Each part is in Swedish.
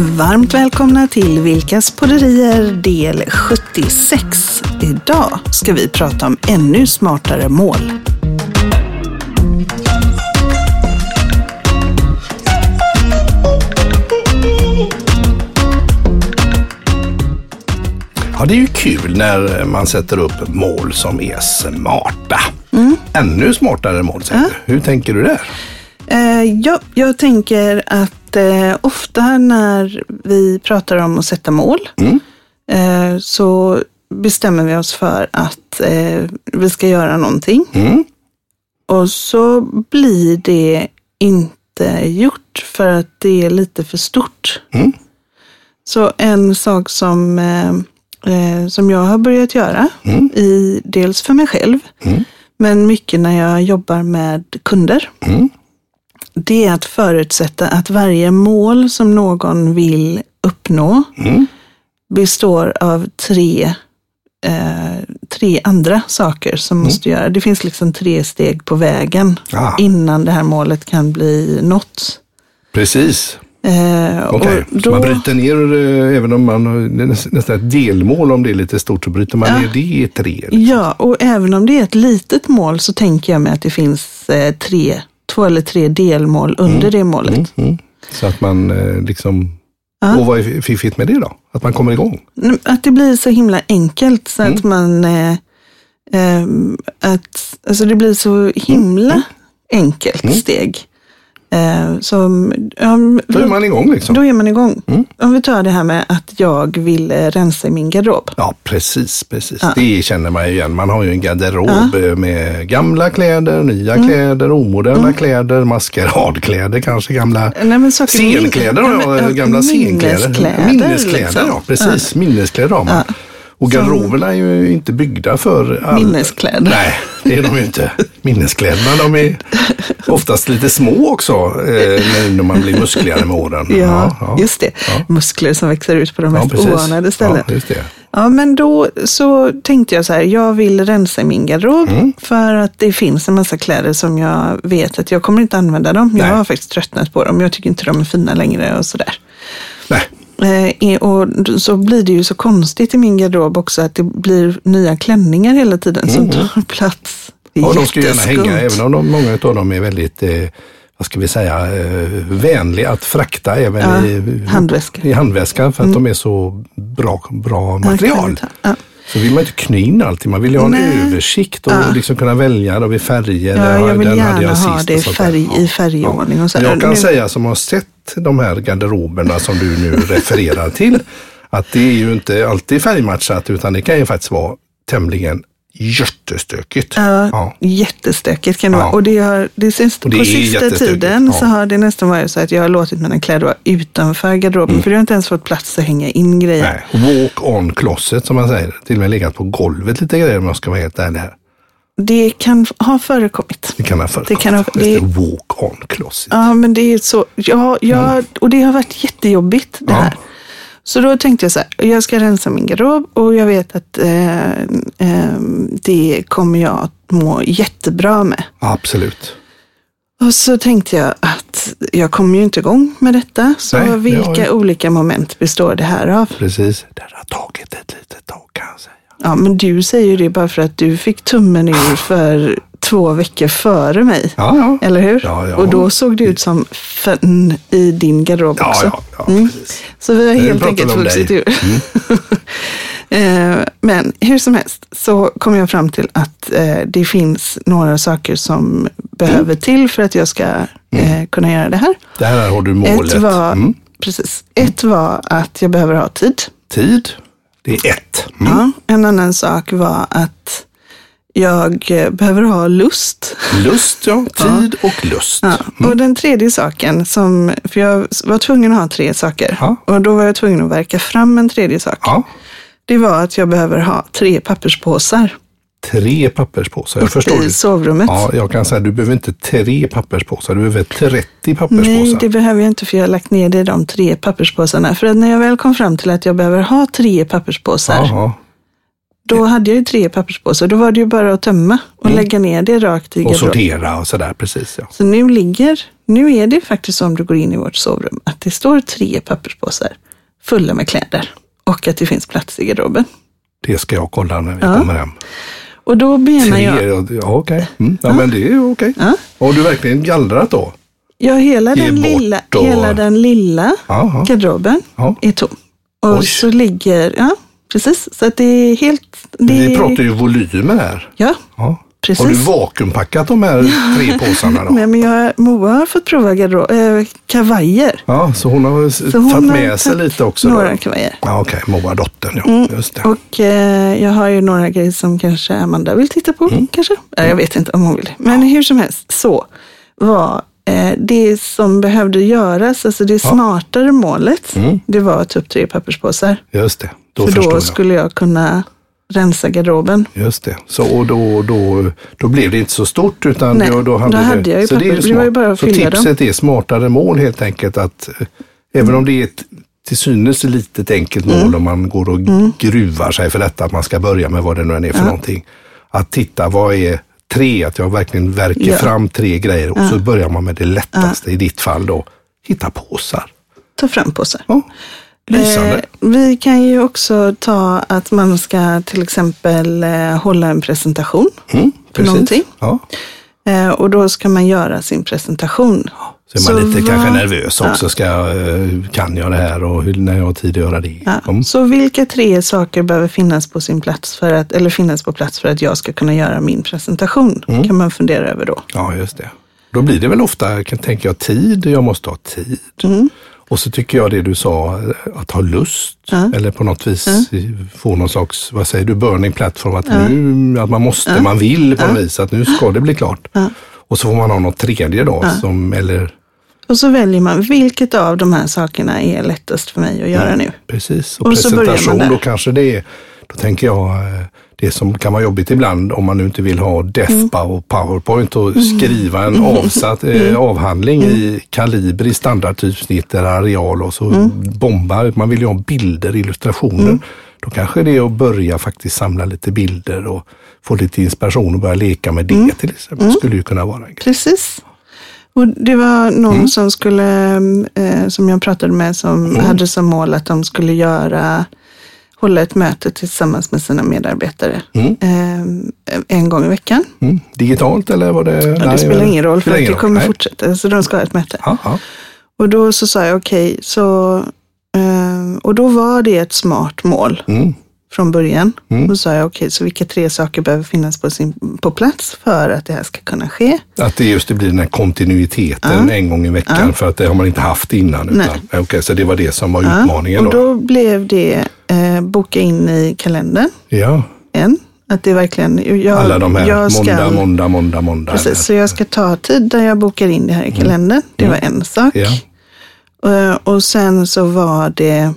Varmt välkomna till Vilkas podderier del 76. Idag ska vi prata om ännu smartare mål. Ja, det är ju kul när man sätter upp mål som är smarta. Ännu smartare mål, säger du. Hur tänker du där? Eh, ja, jag tänker att eh, ofta när vi pratar om att sätta mål eh, så bestämmer vi oss för att eh, vi ska göra någonting. Mm. Och så blir det inte gjort för att det är lite för stort. Mm. Så en sak som, eh, eh, som jag har börjat göra, Mm. i, dels för mig själv, men mycket när jag jobbar med kunder, Mm. Det är att förutsätta att varje mål som någon vill uppnå Mm. består av tre, eh, tre andra saker som måste göra. Det finns liksom tre steg på vägen Ah. innan det här målet kan bli nått. Precis. Eh, och så man bryter ner, eh, även om man har nästan ett delmål om det är lite stort, så bryter man ner det i tre. liksom. Ja, och även om det är ett litet mål så tänker jag mig att det finns eh, tre, två eller tre delmål under det målet. Mm. Så att man eh, liksom... Och vad är fiffigt med det då? Att man kommer igång? Mm, Att det blir så himla enkelt så Mm. att man... Eh, ehm, att, alltså det blir så himla Mm. enkelt steg. Eh, som, ja, Då är man igång liksom. då är man igång. Mm. Om vi tar det här med att jag vill eh, rensa i min garderob. Ja, precis, precis. Det känner man ju igen. Man har ju en garderob eh, med gamla kläder, nya Mm. kläder, omoderna kläder, maskeradkläder, kanske gamla Nej, men scenkläder. Ja, men, ja, gamla scenkläder. minneskläder, Minneskläder, liksom. ja. Precis, minneskläder har man. Och garderoberna är ju inte byggda för all... Minneskläder. Nej, det är de ju inte. Minneskläderna, de är oftast lite små också eh, när man blir muskligare med åren. Ja, just det. Muskler som växer ut på de Ja, mest precis. oanade ställen. Ja. Ja, men då så tänkte jag så här, jag vill rensa min garderob Mm. för att det finns en massa kläder som jag vet att jag kommer inte använda dem. Jag Nej. har faktiskt tröttnat på dem. Jag tycker inte de är fina längre och sådär. Nej, och d- så blir det ju så konstigt i min garderob också att det blir nya klänningar hela tiden som tar plats. Mm. Ja, de ska gärna hänga, även om de, många av dem är väldigt, eh, vad ska vi säga, eh, vänliga att frakta även Ja, i, handväska. i handväskan för att de är så bra, bra material. Ja. Så vill man inte knö in allting, man vill ju ha en Nej. översikt och liksom kunna välja då vid färger. Ja, jag vill den gärna jag ha det färg- i färgordning och så. Jag kan Nu- säga som har sett de här garderoberna som du nu refererar till, att det är ju inte alltid färgmatchat utan det kan ju faktiskt vara tämligen jättestökigt. Ja, Ja. jättestökigt kan det Ja. vara. Och det har, det sist, Och det på sista tiden ja. så har det nästan varit så att jag har låtit mina kläder vara utanför garderoben. För det har inte ens fått plats att hänga in grejer. Nej, walk on closet som man säger. Till och med legat på golvet lite grejer om jag ska vara helt ärlig här. Det kan ha förekommit. Det kan ha förekommit. Det kan ha- Det walk on closet. Ja, men det är så. Ja, ja, och det har varit jättejobbigt det här. Så då tänkte jag så här, jag ska rensa min garderob och jag vet att eh, eh, det kommer jag att må jättebra med. Absolut. Och så tänkte jag att jag kommer ju inte igång med detta. Så Nej, det vilka ju- olika moment består det här av? Precis. Det har tagit ett litet tag kan jag säga. Ja, men du säger ju det bara för att du fick tummen ur för två veckor före mig. Ja, ja. Eller hur? Ja. Och då såg det ut som fönn i din garderob Ja, också. Mm. Så vi har helt enkelt vuxit. Mm. ur. Eh, Men hur som helst så kom jag fram till att eh, det finns några saker som behöver Mm. till för att jag ska eh, kunna göra det här. Det här har du målet. Ett var, Mm. precis, ett var att jag behöver ha tid. Tid. Det är ett. Mm. Ja, en annan sak var att jag eh, behöver ha lust. Lust, ja. Tid och lust. Ja. Och den tredje saken, som, för jag var tvungen att ha tre saker. Ja. Och då var jag tvungen att verka fram en tredje sak. Ja. Det var att jag behöver ha tre papperspåsar Tre papperspåsar. Jag förstår. i sovrummet. Ja, jag kan säga du behöver inte tre papperspåsar, du behöver 30 papperspåsar. Nej, det behöver jag inte för jag har lagt ner det i de tre papperspåsarna. För att när jag väl kom fram till att jag behöver ha tre papperspåsar, Jaha. Då hade jag ju tre papperspåsar. Då var det ju bara att tömma och lägga ner det rakt i Mm. Och garderoben. sortera och sådär, precis ja. Så nu ligger, nu är det faktiskt så om du går in i vårt sovrum, att det står tre papperspåsar fulla med kläder och att det finns plats i garderoben. Det ska jag kolla när vi Ja. kommer hem. Och då menar Tre, jag, ja okej. Mm. Ja, men det är okej. Ja. Har du verkligen gallrat då? ja, hela, Ge den lilla, och- hela den lilla Jaha. garderoben Ja. är tom. Och Oj. så ligger, ja precis, så att det är helt, det Vi pratar ju volymer här. ja, Ja. Precis. Har du vakuumpackat de här tre påsarna då? Nej, men jag, Moa har fått prova garderob, äh, kavajer. Ja, så hon har Så hon tagit har med sig tagit lite också? Några Då. kavajer. Ja, okej. Moa dottern, ja. Just det. Och eh, jag har ju några grejer som kanske Amanda vill titta på. Mm. Kanske. Ja, jag vet inte om hon vill. Men hur som helst, så var eh, det som behövde göras, alltså det smartare målet, det var upp tre papperspåsar. Just det. Då För då jag. skulle jag kunna rensa garderoben. Just det. Så, och då, då, då blev det inte så stort utan Nej, då, då hade, då det, hade jag ju så det, är papper. ju Det var ju smart. bara att Så fylla tipset är smartare mål helt enkelt. att eh, Även om det är ett till synes litet enkelt mål Mm. om man går och gruvar sig för detta, att man ska börja med vad det nu än är för någonting. Att titta, vad är tre? Att jag verkligen verkar Ja. fram tre grejer och så börjar man med det lättaste, i ditt fall då, hitta påsar. Ta fram påsar. Ja. Eh, vi kan ju också ta att man ska till exempel eh, hålla en presentation Mm, för någonting. Ja. Eh, och då ska man göra sin presentation. Så är man lite vad- kanske nervös också. Ska, jag, eh, kan jag det här och hur, när jag har tid att göra det? Ja. Mm. Så vilka tre saker behöver finnas på sin plats för att, eller finnas på plats för att jag ska kunna göra min presentation? Mm. Kan man fundera över då. Ja, just det. Då blir det väl ofta, tänka jag, tid. Jag måste ha tid. Mm. Och så tycker jag det du sa, att ha lust. Eller på något vis få någon slags, vad säger du, burning platform. Att nu, att man måste, man vill på något vis. Att nu ska det bli klart. Och så får man ha något tredje då, som, eller Och så väljer man vilket av de här sakerna är lättast för mig att göra nu. Precis, och, Och presentation då kanske det är, då tänker jag, eh, det som kan vara jobbigt ibland om man nu inte vill ha DEFPA Mm. och PowerPoint och skriva en avsatt eh, avhandling Mm. i kaliber i standardtypsnitt eller areal och så Mm. bomba. Man vill ju ha bilder, illustrationer. Då kanske det är att börja faktiskt samla lite bilder och få lite inspiration och börja leka med det Mm. till exempel. Skulle ju kunna vara en grej. Precis. Och det var någon Mm. som skulle, eh, som jag pratade med, som hade som mål att de skulle göra, hålla ett möte tillsammans med sina medarbetare eh, en gång i veckan. Mm. Digitalt eller var det? Ja, det spelar ingen roll för det kommer Nej. fortsätta. Så de ska ha ett möte. Ja, ja. Och då så sa jag okej, så eh, och då var det ett smart mål Mm. från början. Då sa jag okej, så vilka tre saker behöver finnas på, sin, på plats för att det här ska kunna ske? Att det just det blir den här kontinuiteten en gång i veckan för att det har man inte haft innan. Utan, okej, så det var det som var utmaningen och då. då blev det eh, boka in i kalendern. Ja, En, att det verkligen, jag, alla de här ska, måndag, måndag, måndag, måndag. Precis, så jag ska ta tid där jag bokar in det här i kalendern. Det var en sak. Ja. Eh, och sen så var det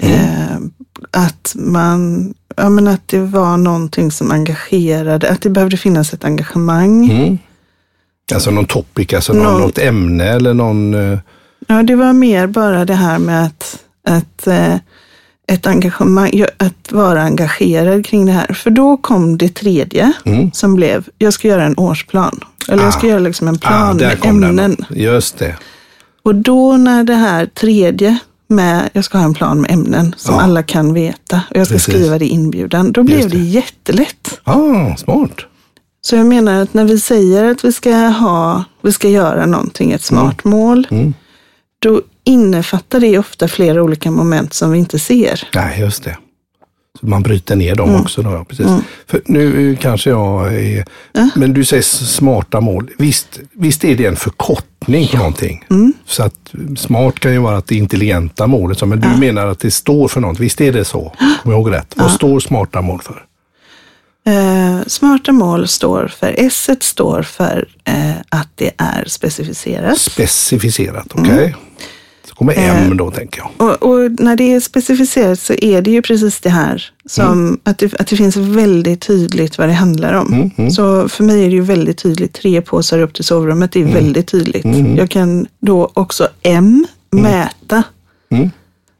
eh, att man, ja men att det var någonting som engagerade, att det behövde finnas ett engagemang. Mm. Alltså någon topic, alltså någon, Någon- något ämne eller någon... eh, Ja, det var mer bara det här med att, att eh, ett engagemang, att vara engagerad kring det här. För då kom det tredje Mm. som blev, jag ska göra en årsplan. Eller jag ska Ah. göra liksom en Ah, plan där med den ämnen. då. Just det. Och då när det här tredje med, jag ska ha en plan med ämnen som Ja. alla kan veta och jag ska Precis. skriva det i inbjudan, då blev Just det. det. jättelätt. Ah, smart. Så jag menar att när vi säger att vi ska ha, vi ska göra någonting, ett smart mål, Mm. då innefattar det ofta flera olika moment som vi inte ser. Nej, just det. Så man bryter ner dem Mm. också. Då, ja, precis. För nu kanske jag är... Men du säger smarta mål. Visst, visst är det en förkortning på någonting. Mm. Så att smart kan ju vara att det intelligenta målet. Men du menar att det står för något. Visst är det så? Om jag ihåg rätt. Vad står smarta mål för? Eh, smarta mål står för, S står för eh, att det är specificerat. Specificerat, okej? Mm. Så kommer Eh. M då, tänker jag. Och, och när det är specificerat så är det ju precis det här, som att, det, att det finns väldigt tydligt vad det handlar om. Så för mig är det ju väldigt tydligt, tre påsar upp till sovrummet, det är väldigt tydligt. Jag kan då också M, mäta Mm.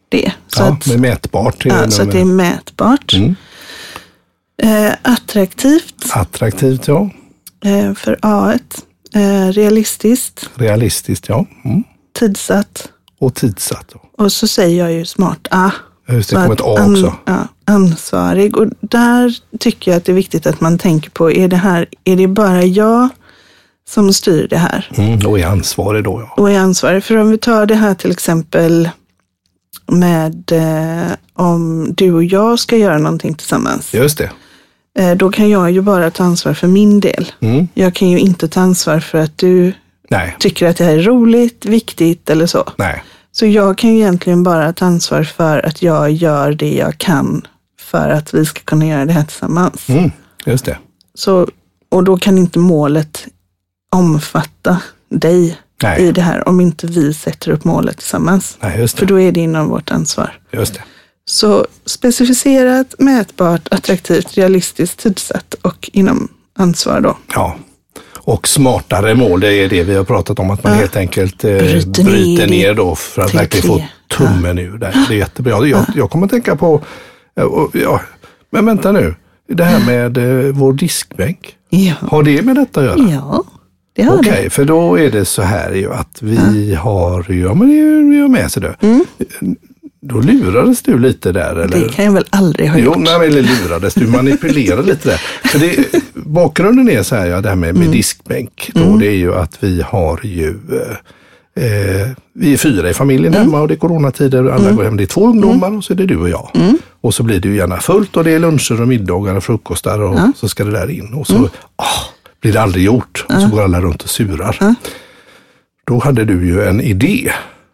det. Så, Ja, att, med mätbart. är ja, det så att med- det är mätbart. Mm. Eh, attraktivt. Attraktivt, ja. Eh, för A1. Eh, realistiskt. Realistiskt, ja. Mm. Tidsatt. Och tidsatt. Och så säger jag ju smart A. Just det, kommer ett A också. ja, ansvarig. Och där tycker jag att det är viktigt att man tänker på, är det här, är det bara jag som styr det här? Mm, och är ansvarig då, ja. Och är ansvarig. För om vi tar det här till exempel med eh, om du och jag ska göra någonting tillsammans. Just det. Eh, då kan jag ju bara ta ansvar för min del. Mm. Jag kan ju inte ta ansvar för att du Nej. tycker att det här är roligt, viktigt eller så. Nej. Så jag kan egentligen bara ta ansvar för att jag gör det jag kan för att vi ska kunna göra det här tillsammans. Mm. Just det. Så, och då kan inte målet omfatta dig Nej. i det här om inte vi sätter upp målet tillsammans. Nej, just det. För då är det inom vårt ansvar. Just det. Så specificerat, mätbart, attraktivt, realistiskt, tidsatt och inom ansvar då. Ja. Och smartare mål, det är det vi har pratat om, att man Ja. helt enkelt eh, Bryter bryter, ner ner då för att verkligen få tummen ur det. Det är jättebra. Jag, jag kommer att tänka på, ja, och- ja, men vänta nu, det här med eh, vår diskbänk. Ja, Har det med detta att göra? ja Okej, det. för då är det så här ju att vi har, ja men det är ju med sig det. Då lurades du lite där eller? Mm. Det kan jag väl aldrig ha Jo, gjort. nej, men eller lurades, du manipulerade lite där. För det, bakgrunden är så här, ja, det här med, Mm. med diskbänk. Då, Det är ju att vi har ju, eh, eh, vi är fyra i familjen Mm. hemma och det är coronatider. Alla går hem, det är två ungdomar och så är det du och jag. Mm. Och så blir det ju gärna fullt och det är luncher och middagar och frukostar och så ska det där in. Och så Mm. ah, blir det aldrig gjort och så går alla runt och surar. Då hade du ju en idé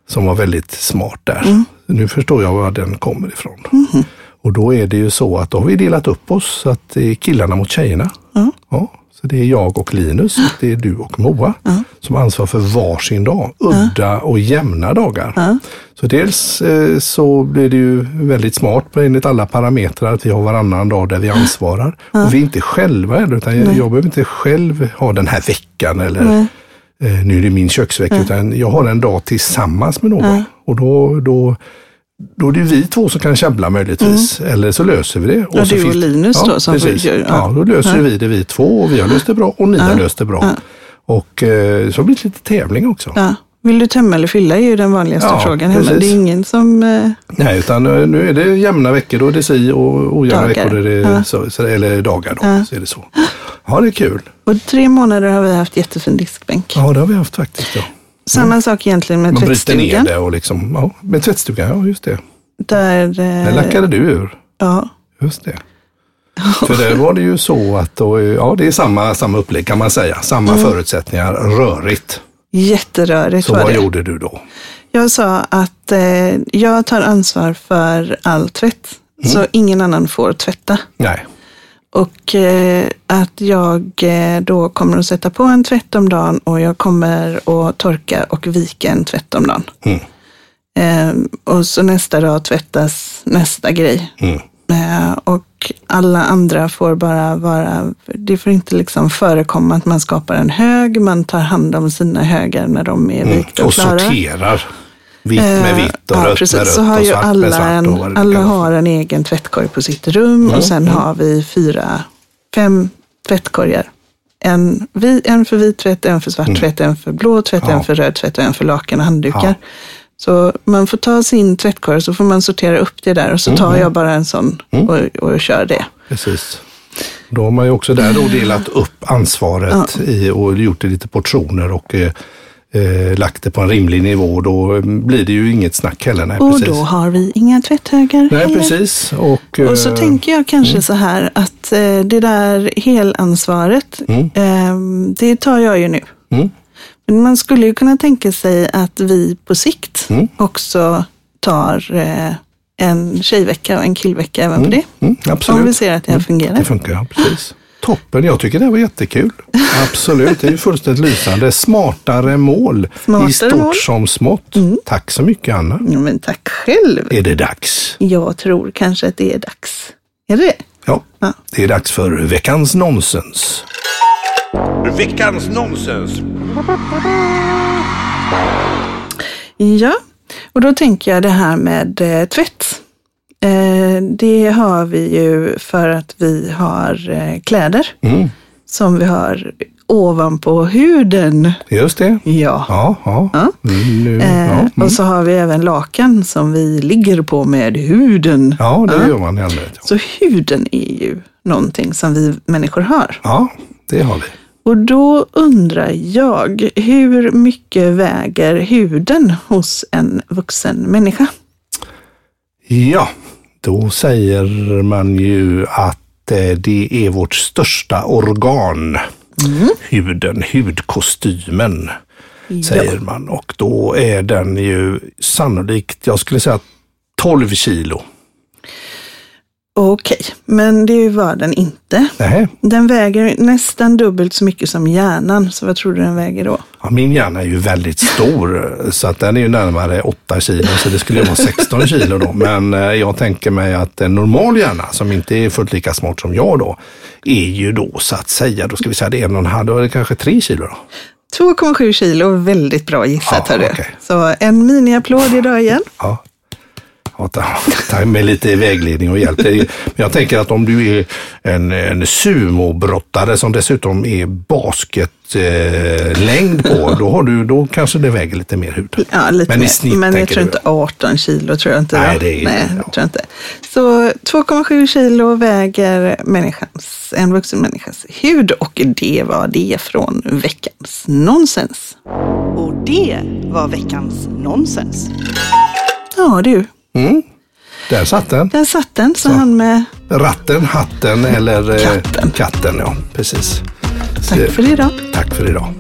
som var väldigt smart där. Mm. Nu förstår jag var den kommer ifrån. Mm-hmm. Och då är det ju så att då har vi delat upp oss så att det är killarna mot tjejerna. Ja, så det är jag och Linus och det är du och Moa som ansvarar för varsin dag. Udda och jämna dagar. Så dels eh, så blir det ju väldigt smart enligt alla parametrar att vi har varannan dag där vi ansvarar. Och vi är inte själva heller, utan jag, jag behöver inte själv ha den här veckan eller nu är det min köksvecka, utan jag har en dag tillsammans med någon. Och då, då, då är det vi två som kan käbbla möjligtvis, eller så löser vi det. Mm. Ja, så du och Linus då som precis. göra- ja. ja. då löser vi det vi två och vi har löst det bra och ni har löst det bra. Och eh, så blir det lite tävling också. Vill du tömma eller fylla är ju den vanligaste Ja, frågan hemma. precis. Det är ingen som... Eh, Nej, utan eh, nu är det jämna veckor, då är det si och ojämna Dagar. veckor, är det Ja. så, eller dagar då, Ja. så är det så. Ja, det är kul. och tre månader har vi haft jättefin diskbänk. Ja, det har vi haft faktiskt. Ja. Samma sak egentligen med Man bryter ner tvättstugan. det och liksom, ja, med tvättstugan, ja just det. Där, Där eh, lackade du ur. ja, Just det. För där var det ju så att då, ja, det är samma, samma upplägg kan man säga. Samma Mm. förutsättningar, rörigt. Jätterörigt Så var vad det. gjorde du då? Jag sa att eh, jag tar ansvar för all tvätt. Mm. Så ingen annan får tvätta. Nej, Och eh, att jag eh, då kommer att sätta på en tvätt om dagen och jag kommer att torka och vika en tvätt om dagen. Mm. Eh, och så nästa dag tvättas nästa grej. Mm. Eh, och alla andra får bara vara, det får inte liksom förekomma att man skapar en hög, man tar hand om sina högar när de är Mm. vikta och, Och klara. sorterar. Vitt med Eh, vitt och ja, rött precis. med rött Så har och ju svart med alla, svart. en, och alla har en egen tvättkorg på sitt rum och sen har vi fyra, fem tvättkorgar. En, vi, en för vit tvätt, en för svart tvätt, en för blå tvätt, Mm. Ja. en för röd tvätt och en för lakan och handdukar. Ja. Så man får ta sin tvättkorg så får man sortera upp det där och så Mm. tar jag bara en sån och, och kör det. Precis. Då har man ju också där då delat upp ansvaret i, och gjort det lite portioner och eh, eh, lagt det på en rimlig nivå. Då blir det ju inget snack heller. Nej, Och precis. då har vi inga tvätthögar Nej, heller. precis. Och, Och så eh, tänker jag kanske så här att eh, det där helansvaret, eh, det tar jag ju nu. Mm. Men man skulle ju kunna tänka sig att vi på sikt Mm. också tar eh, en tjejvecka och en killvecka även på det. Mm, absolut. Om vi ser att det här fungerar. Det funkar, precis. Toppen, jag tycker det var jättekul. Absolut, det är ju fullständigt lysande. Smartare mål Smartare i stort mål. Mm. som smått. Tack så mycket Anna. Ja, men tack själv. Är det dags? Jag tror kanske att det är dags. Är det det? Ja, Ja. det är dags för veckans nonsens. Veckans nonsens. Ja, och då tänker jag det här med eh, tvätt. Eh, det har vi ju för att vi har eh, kläder Mm. som vi har ovanpå huden. Just det. Ja. Ja, ja. Ja. Mm, Eh, ja. Mm. Och så har vi även lakan som vi ligger på med huden. ja, det gör man i allmänhet. Så huden är ju någonting som vi människor har. Ja, det har vi. Och då undrar jag, hur mycket väger huden hos en vuxen människa? Ja, då säger man ju att eh, det är vårt största organ. Huden, hudkostymen säger man. Och då är den ju sannolikt, jag skulle säga 12 kilo. Okej, men det var den inte. Nähä. Den väger nästan dubbelt så mycket som hjärnan, så vad tror du den väger då? Ja, min hjärna är ju väldigt stor så att den är ju närmare 8 kilo så det skulle vara 16 kilo då. Men eh, jag tänker mig att en normal hjärna som inte är fullt lika smart som jag då är ju då så att säga, då ska vi säga det är en och en halv, då är det kanske 3 kilo då. 2,7 kilo, väldigt bra gissat Ja, hörru. okej. Så en miniapplåd idag igen. Ja. Ja, ta, ta med lite vägledning och hjälp. Men jag tänker att om du är en, en sumobrottare som dessutom är basketlängd eh, längd på, då, har du, då kanske det väger lite mer hud. Ja, lite Men i mer. snitt Men jag tror du? inte 18 kilo, tror jag inte. Nej, det är- Nej, ja. tror jag inte. Så 2,7 kilo väger människans, en vuxen människas hud och det var det från veckans nonsens. Och det var veckans nonsens. Ja du, Mm. Där satt den. där satt den, så han med Ratten, hatten eller eh, Katten. katten. Ja, precis. Så, tack för idag. tack för idag.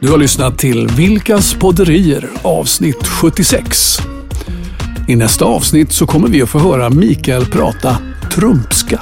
Du har lyssnat till Vilkas podderier avsnitt 76. I nästa avsnitt så kommer vi att få höra Mikael prata trumpska.